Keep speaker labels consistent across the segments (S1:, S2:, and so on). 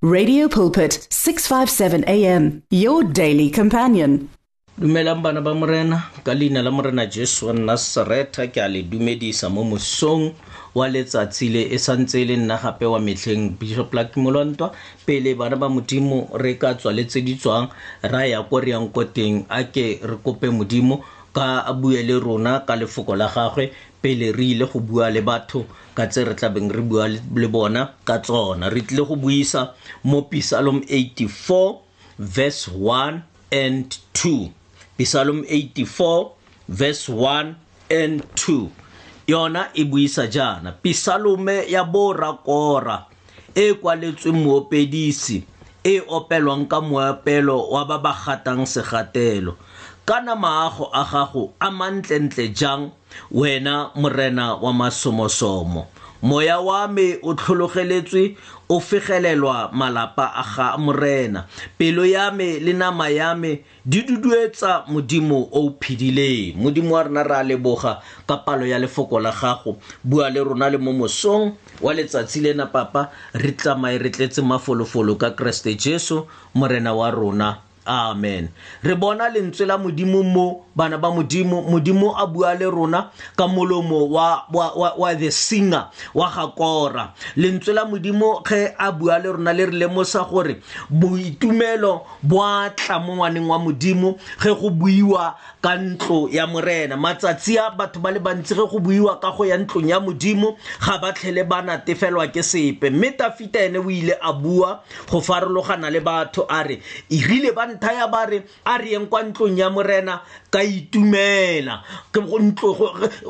S1: Radio Pulpit 657 AM your daily companion
S2: Dumelang bana ba morena ka leina la morena Jesu wa Nazareta ke a le dumedisa mo mosong wa letsatsi le e santse e le nna gape wa metlheng bishop luck molonto pele bana ba modimo re ka tswa le tse di tswang ra ya ko re yang ko teng a ke re kope modimo ka a bue le rona ka lefoko la gagwe pele re ile go bua le batho ka tse re tlabeng re bua le bona ka tsona re tlile go buisa mo pisalom 84 verse 1 and 2 pisalom 84 verse 1 and 2 yona e buisa jaana pisalome ya borakora e kwaletsweng moopedisi e opelwang ka moapelo wa ba ba gatang segatelo kana maago a gago a mantlentle jang wena morena wa masomosomo moya wa me o tlhologeletswe o fegelelwa malapa a ga morena pelo ya me le nama ya me di duduetsa modimo o phedileng modimo wa rena re a leboga ka palo ya lefoko la gago bua le rona le mo mosong wa letsatsi lena papa re tsamaye re tletse mafolofolo ka keresete jesu morena wa rona amen re bona lentswe la modimo mo bana ba modimo modimo a bua le rona ka molomo wa, wa, wa, wa the singer wa gakora lentswe la modimo ge a bua le rona le re lemosa gore boitumelo bo a tla mo ngwaneng wa modimo ge go buiwa ka ntlo ya morena matsatsi a batho ba le bantsi ge go buiwa ka go ya ntlong ya modimo ga ba tlhele ba natefelwa ke sepe mme tafita ene o ile a bua go farologana le batho a re e rile ba nthaya ba re a re yeng kwa ntlong ya morena ka itumela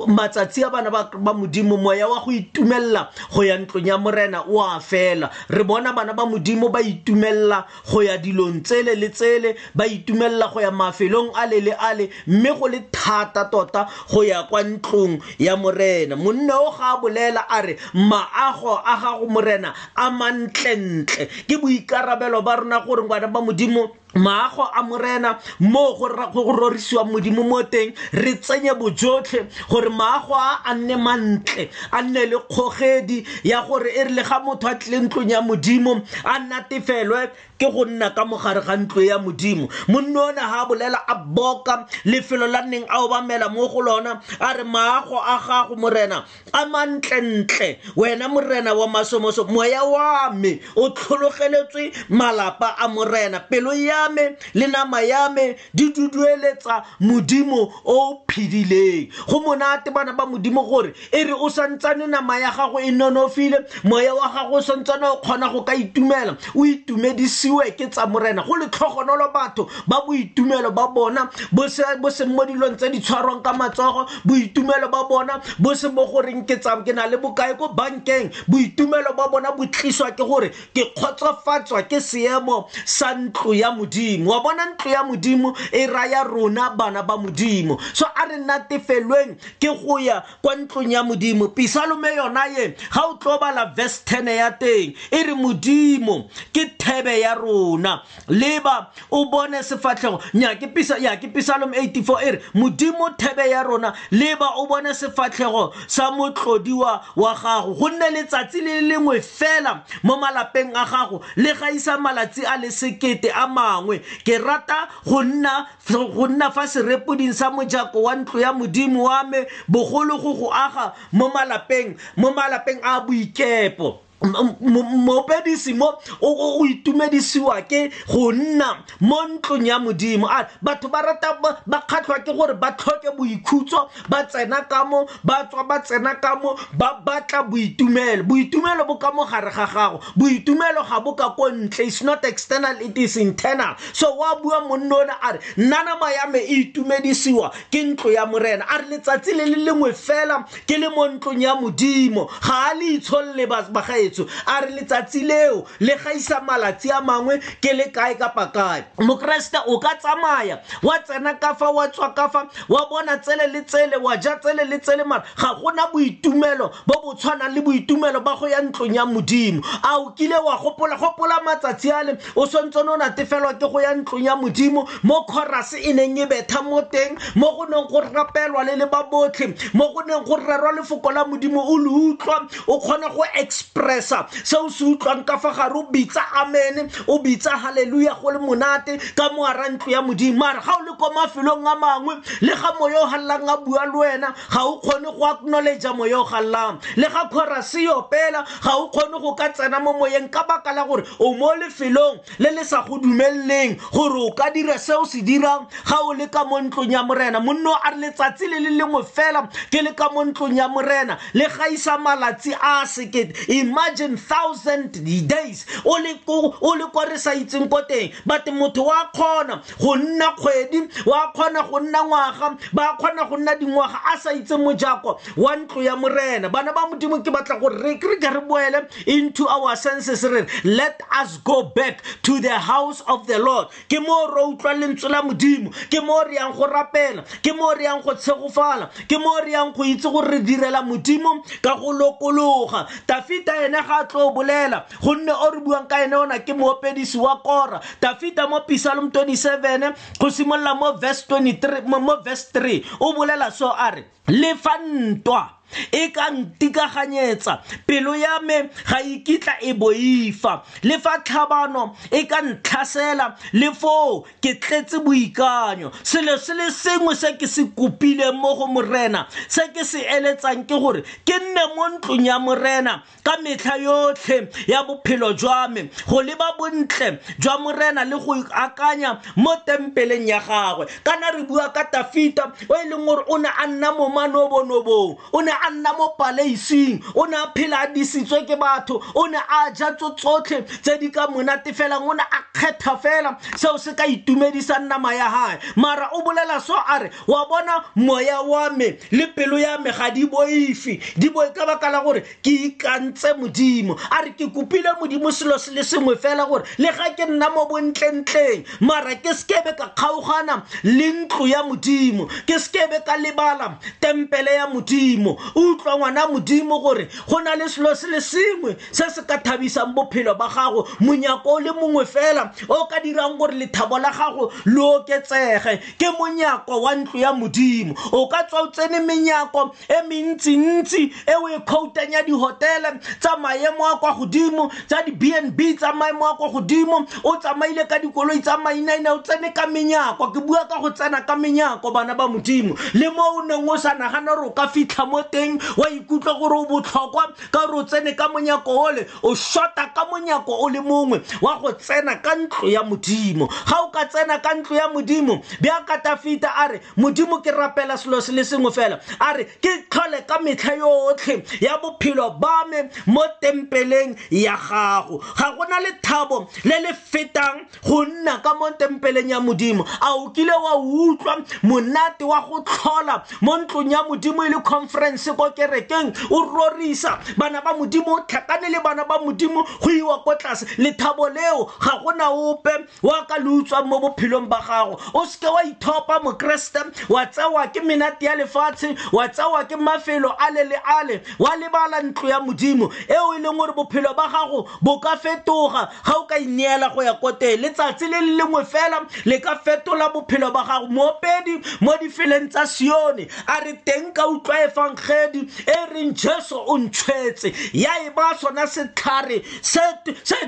S2: matsatsi a bana ba modimo moya wa go itumelela go ya ntlong ya morena o a fela re bona bana ba modimo ba itumelela go ya dilong tsele le tsele ba itumelela go ya mafelong a le le a le mme go le thata tota go ya kwa ntlong ya morena monna o ga a bolela a re maago a gago morena a mantlentle ke boikarabelo ba rona gore ngwana ba modimo maago a morena moo go rorisiwa modimo mo teng re tsenye bojotlhe gore maago a a nne mantle a nne le kgogedi ya gore e re le ga motho a tlile ntlong ya modimo a natefelwe ke go nna ka mogare ga ntlo ya modimo monno one ga a bolela a boka lefelo la neng a obamela mo go lona a re maago a gago morena a mantlentle wena morena wa masomoso moya wa me o tlhologeletswe malapa a morena pelo ya me le nama ya me di dudueletsa modimo o phedileng go monate bana ba modimo gore e re o santsane nama ya gago e nonofile moya wa gago o santsane o kgona go ka itumela o itumedisiwe ke tsa morena go letlhogonolo batho ba boitumelo ba bona bo seng mo dilong tse di tshwarwang ka matsogo boitumelo ba bona bo se mo goreng ke tsam ke na le bokae ko bankeng boitumelo ba bona bo tliswa ke gore ke kgotsofatswa ke seemo sa ntlo ya modimo wa bona ntlo ya modimo e raya rona bana ba modimo so a re nna tefelweng ke go ya kwa ntlong ya modimo pisalome yona ye ga o tlo bala vestene ya teng e re modimo ke thebe ya rona leba o bone sefatlhego nya ke pisa ya ke pisalom 84 ere modimo thebe ya rona leba o bone sefatlhego sa motlodiwa wa gago go nne letsatsi le lengwe fela mo malapeng a gago le gaisa malatsi a le sekete a mangwe ke rata go nna go nna fa serepoding sa mojako wa ntlo ya modimo wa me bogolo go go aga mo malapeng mo malapeng a boikepo mopedisi mo o itumedisiwa ke go nna mo ntlong ya modimo a batho ba rata ba kgatlhwa ke gore ba tlhoke boikhutso ba tsena ka mo ba tswa ba tsena ka mo ba batla boitumelo boitumelo bo ka mo gare ga gago boitumelo ga bo ka ko ntle is not external it is internal so wa bua monno one a re nna nama ya me e itumedisiwa ke ntlo ya morena a re letsatsi le le lengwe fela ke le mo ntlong ya modimo ga a le itsholole bagaetso a re letsatsi leo le gaisa malatsi a mangwe ke le kae kapa kae mokeresete o ka tsamaya wa tsena ka fa wa tswa ka fa wa bona tsele le tsele wa ja tsele le tsele mara ga gona boitumelo bo bo tshwanang le boitumelo ba go ya ntlong ya modimo a o kile wa gopola gopola matsatsi a le o swantse no natefelwa ke go ya ntlong ya modimo mo kgorase e neng e betha mo teng mo go neng go rapelwa le le ba botlhe mo go neng go rerwa lefoko la modimo o le utlwa o kgone go expressa se o se utlwang ka fa gare o bitsa amene o bitsa halleluja go le monate ka moara ntlo ya modimo mare ga o le ko mafelong a mangwe le ga moya o galelang a bua le wena ga o kgone go acknowledge moya o galelang le ga khorase yo pela ga o kgone go ka tsena mo moyeng ka baka la gore o mo lefelong le le sa go dumeleleng gore o ka dira se o se dirang ga o le ka mo ntlong ya morena monno a re letsatsi le le lengwe fela ke le ka mo ntlong ya morena le gaisa malatsi a sekete imagine thousand days o le ko re sa itseng ko teng but motho wa kgona go nna kgwedi wa kgona go nna ngwaga ba kgona go nna dingwaga a sa itse mojako wa ntlo ya morena bana ba modimo ke batla gore re re ka re boele into our senses re let us go back to the house of the lord ke mo re utlwa lentswe la modimo ke mo re yang go rapela ke mo re yang go tshegofala ke mo re yang go itse gore re direla modimo ka go lokologa tafita ene ga a tlo bolela gonne o re buang ka ene ona ke moopedisi wa kora tafita mo pisalom 27 go simolola mo verse 23 mo verse 3 o bolela so a re le fa ntwa e ka ntikaganyetsa pelo ya me ga e kitla e boifa le fa tlhabano e ka ntlhasela le foo ke tletse boikanyo selo se le sengwe se ke se kopileng mo go morena se ke se eletsang ke gore ke nne mo ntlong ya morena ka metlha yotlhe ya bophelo jwa me go leba bontle jwa morena le go akanya mo tempeleng ya gagwe kana re bua ka tafita o e leng gore o ne a nna mo manobonobong o ne a nna mo paleising o ne a phela a disitswe ke batho o ne a ja tso tsotlhe tse di ka monate felang o ne a kgetha fela seo se ka itumedisang nama ya gae mara o bolela so a re wa bona moya wa me le pelo ya me ga di boife di boe ka baka la gore ke ikantse modimo a re ke kopile modimo selo se le sengwe fela gore le ga ke nna mo bontlentleng mara ke sekebe ka kgaogana le ntlo ya modimo ke sekebe ka lebala tempele ya modimo o utlwa ngwana modimo gore go na le selo se le sengwe se se ka thabisang bophelo ba gago monyako o le mongwe fela o ka dirang gore lethabo la gago lo oketsege ke monyako wa ntlo ya modimo o ka tswa o tsene menyako e mentsintsi e o e kgoutang ya dihotele tsa maemo a kwa godimo tsa di-b n b tsa maemo a kwa godimo o tsamaile ka dikoloi tsa mainaina o tsene ka menyako ke bua ka go tsena ka menyako bana ba modimo le mo o neng o sa nagana gore o ka fitlha mo teng wa ikutlwa gore o botlhokwa ka gore o tsene ka monyako ole o shota ka monyako o le mongwe wa go tsena ka ntlo ya modimo ga o ka tsena ka ntlo ya modimo bja katafita a re modimo ke rapela selo se le sengwe fela a re ke tlhole ka metlha yotlhe ya bophelo ba me mo tempeleng ya gago ga go na lethabo le le fetang go nna ka mo tempeleng ya modimo a o kile wa utlwa monate wa go tlhola mo ntlong ya modimo e le conference ko kerekeng o rorisa bana ba modimo o tlhakane le bana ba modimo go iwa ko tlase lethabo leo ga gona ope wa ka le utswang mo bophelong ba gago o seke wa ithopa mokeresete wa tsewa ke menate ya lefatshe wa tsewa ke mafelo a le le ale wa lebala ntlo ya modimo eo e leng gore bophelo ba gago bo ka fetoga ga o ka ineela go ya ko teng letsatsi le le lengwe fela le ka fetola bophelo ba gago moopedi mo difeleng tsa sione a re teng ka utlwa efangedi e reng jesu o ntshwetse ya e ba sona setlhare se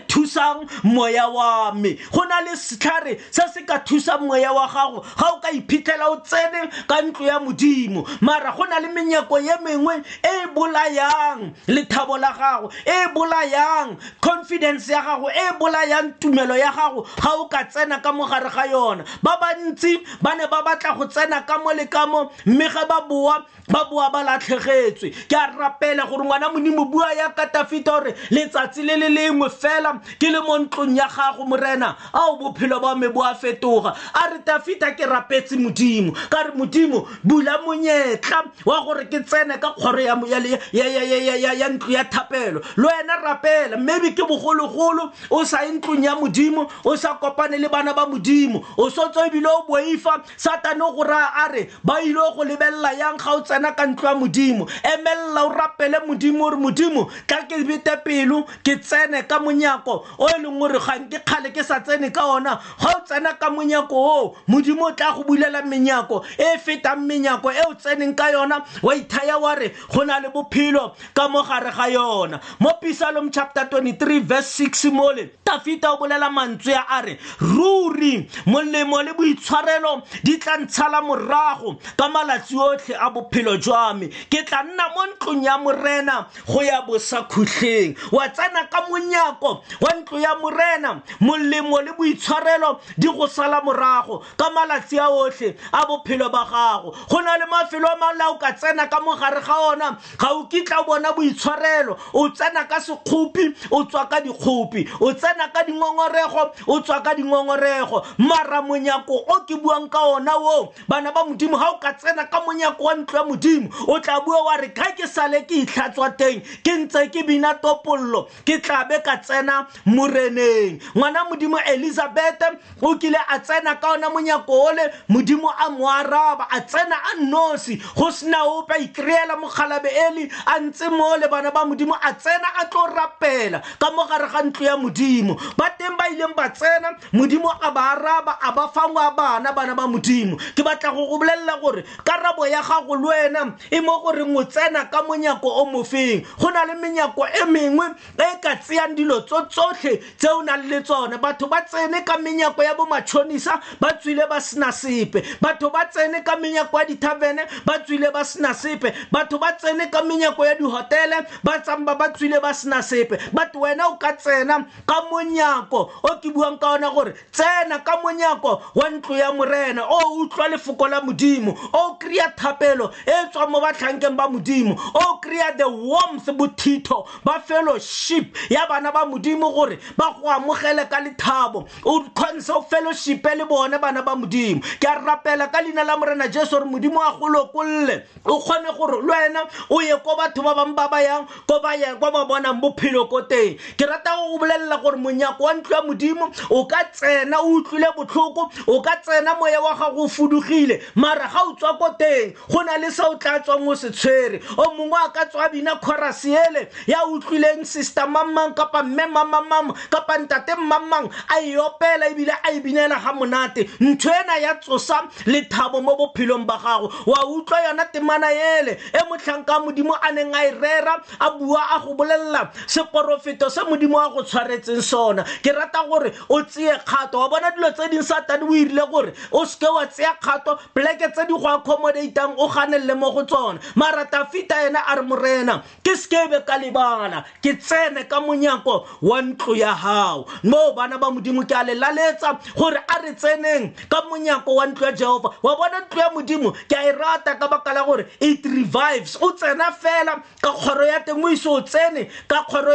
S2: thusang moya wa me go na le setlhare se se ka thusang moya wa gago ga o ka iphitlhela o tsene ka ntlo ya modimo mara go na le menyako ye mengwe e e bolayang lethabo la gago e e bolayang confidence ya gago e bolayang tumelo ya gago ga o ka tsena ka mogare ga yona ba bantsi ba ne ba batla go tsena ka mo le ka mo mme ge ba boa ba boa ba latlhegetswe ke a rapela gore ngwana modimo bua ya katafita gore letsatsi le le lengwe fela ke le mo ntlong ya gago morena ao bophelo ba me bo a fetoga a re tafita ke rapetse modimo ka re modimo bula monyetla wa gore ke tsene ka kgoro ya ntlo ya thapelo le wena rapela maybe ke bogologolo o sa ye ntlong ya modimo o sa kopane le bana ba modimo o sotso ebile o boifa satane o go raya a re ba ile go lebelela yang ga o tsena ka ntlo ya modimo emelela o rapele modimo o re modimo tla ke bete pelo ke tsene ka monyako o e leng gore gang ke kgale ke sa tsene ka ona ga o tsena ka monyako oo modimo o tla go bulela menyako e fetang menyako e o tseneng ka yona wa ithaya wa re go na le bophelo ka mo gare ga yona mo pisalom chapter 23 verse 6 mole tafita o bolela mantswe a re ruri molemo le boitshwarelo di tla ntshala morago ka malatsi otlhe a bophelo jwa me ke tla nna mo ntlong ya morena go ya bosakhutlheng wa tsena ka monyako wa ntlo ya morena molemo le boitshwarelo di go sala morago ka malatsi a otlhe a bophelo ba gago go na le mafelo a mala o ka tsena ka mogare ga ona ga o kitla o bona boitshwarelo o tsena ka sekgopi o tswa ka dikgopi o tsena ka dingongorego o tswa ka dingongorego mara monyako o ke buang ka ona o bana ba modimo ga o ka tsena ka monyako wa ntlo ya modimo o tla bua wa re ka ke sale ke itlhatswa teng ke ntse ke bina topollo ke tlabe ka tsena moreneng ngwana modimo elizabeth o kile a tsena ka ona monyako ole modimo a mo araba a tsena a nosi go sena ope a ikreela mokgalabe eli a ntse mole bana ba modimo a tsena a tlo rapela ka mo gare ga ntlo ya modimo ba teng ba ileng ba tsena modimo a ba araba a ba fangwa bana bana ba modimo ke batla go go bolelela gore karabo ya gago le wena e mo goreng o tsena ka monyako o mofeng go na le menyako e mengwe e ka tseyang dilo tso tsotlhe tse o nang le tsone batho ba tsene ka menyako ya bomatšhonisa ba tswile ba sena sepe batho ba tsene ka menyako ya dithabene ba tswile ba sena sepe batho ba tsene ka menyako ya dihotele ba tsamba ba tswile ba sena sepe but wena o ka tsena ka monyako o ke buang ka ona gore tsena ka monyako wa ntlo ya morena o utlwa lefoko la modimo o kry-a thapelo e tswang mo batlhankeng ba modimo o kry-a the warms bothitho ba fellowship ya bana ba modimo gore ba go amogele ka lethabo o kgontshe o fellowshipe le bone bana ba modimo ke a rapela ka leina la morena jesu gore modimo a go lokolole o kgone gore le wena o ye ko batho ba bangwe ba ba yang ko ba yang kwa ba bonang bophelo ko teng ke rata go bolelela gore monyako wa ntlo ya modimo o ka tsena o utlwile botlhoko o ka tsena moya wa gago o fudugile mara ga o tswa ko teng go na le se o tla tswang o se tshwere o mongwe a ka tswa bina chorase ele ya utlwileng sister mammang kapa mme mamamama kapa ntate mmamang a e opela ebile a e binela ga monate ntho ena ya tsosa lethabo mo bophelong ba gago wa utlwa yona temana ele e motlhanka modimo a neng a e rera a bua a go bolelela seporofeto se modimo a go tshwaretseng sona ke rata gore o tseye kgato wa bona dilo tse ding satane o irile gore o seke wa tseya kgato pleke tse di go accommodatang o ganelele mo go tsona mara tafita ena a re morena ke sekebe ka lebala ke tsene ka monyako wa ntlo ya gago moo bana ba modimo ke a le laletsa gore a re tseneng ka monyako wa ntlo ya jehofa wa bona ntlo ya modimo ke a e rata ka baka la gore it revives o tsena fela ka kgoro ya teng o ise o tsene ka kgoro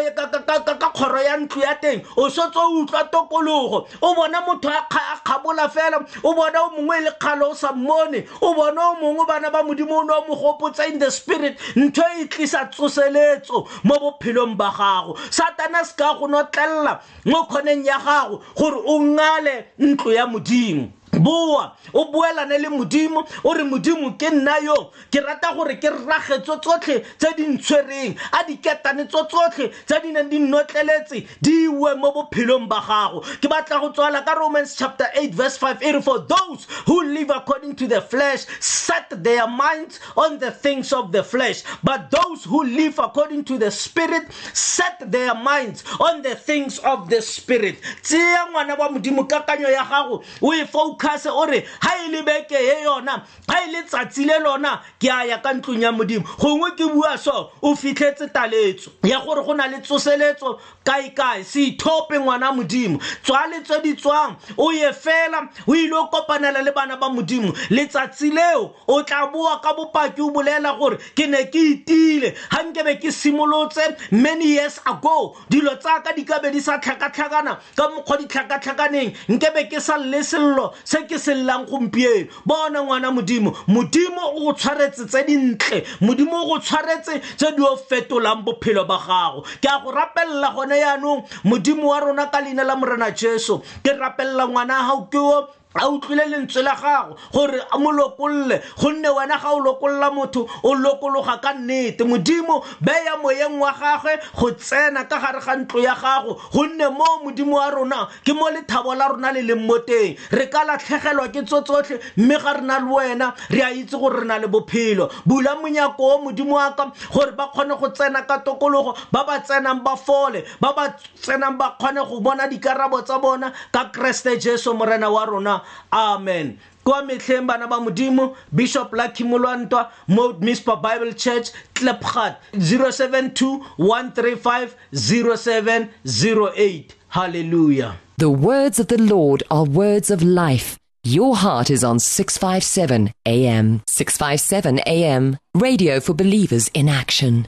S2: ya ntlo ya teng o setse o utlwa tokologo o bona motho a kgabola fela o bona o mongwe e le kgalo o sa mmone o bone o mongwe bana ba modimo o ne o mo gopotsa in the spirit ntho e tlisa tsoseletso mo bophelong ba gago satana se ka go notlelela mo kgoneng ya gago gore o ngale ntlo ya modimo boa o boelane le modimo o re modimo ke nna yo ke rata gore ke rragetswe tsotlhe tse di ntshwereng a diketane tso tsotlhe tse di neng di nnotleletse diwe mo bophelong ba gago ke batla go tswala ka romans chapter 8 verse 5 e re for those who live according to the flesh set their minds on the things of the flesh but those who live according to the spirit set their minds on the things of the spirit tseya ngwana wa modimo kakanyo ya gago o e focuse o re ha e le beke e yona a e le tsatsi le lona ke a ya ka ntlong ya modimo gongwe ke bua so o fitlhetse taletso ya gore go na le tsoseletso kaekae se ithope ngwana modimo tswa letswe di tswang o ye fela o ile o kopanela le bana ba modimo letsatsi leo o tla boa ka bopaki o bolela gore ke ne ke itile ga nkebe ke simolotse many years ago dilo tsaka di ka be di sa tlhakatlhakana ka mokgwa ditlhakatlhakaneng nke be ke sa lle sello se ke se llang gompieno bona ngwana modimo modimo o go tshwaretse tse dintle modimo o go tshwaretse tse di o fetolang bophelo ba gago ke a go rapelela gone yaanong modimo wa rona ka leina la morena jesu ke rapelela ngwana gago ke o a utlwile lentswe la gago gore a mo lokolole gonne wena ga o lokolola motho o lokologa ka nnete modimo beya moyeng wa gagwe go tsena ka gare ga ntlo ya gago gonne mo modimo wa rona ke mo lethabo la rona le leng mo teng re ka latlhegelwa ke tso tsotlhe mme ga re na le wena re a itse gore re na le bophelo bula monyako o modimo wa ka gore ba kgone go tsena ka tokologo ba ba tsenang ba fole ba ba tsenang ba kgone go bona dikarabo tsa bona ka keresete jesu morena wa rona amen kwa metlheng bana ba modimo bishop lucky molwantwa mo mispa bible church clepgat 072 135 0708 hallelujah
S3: the words of the lord are words of life your heart is on 657 am 657 am radio for believers in action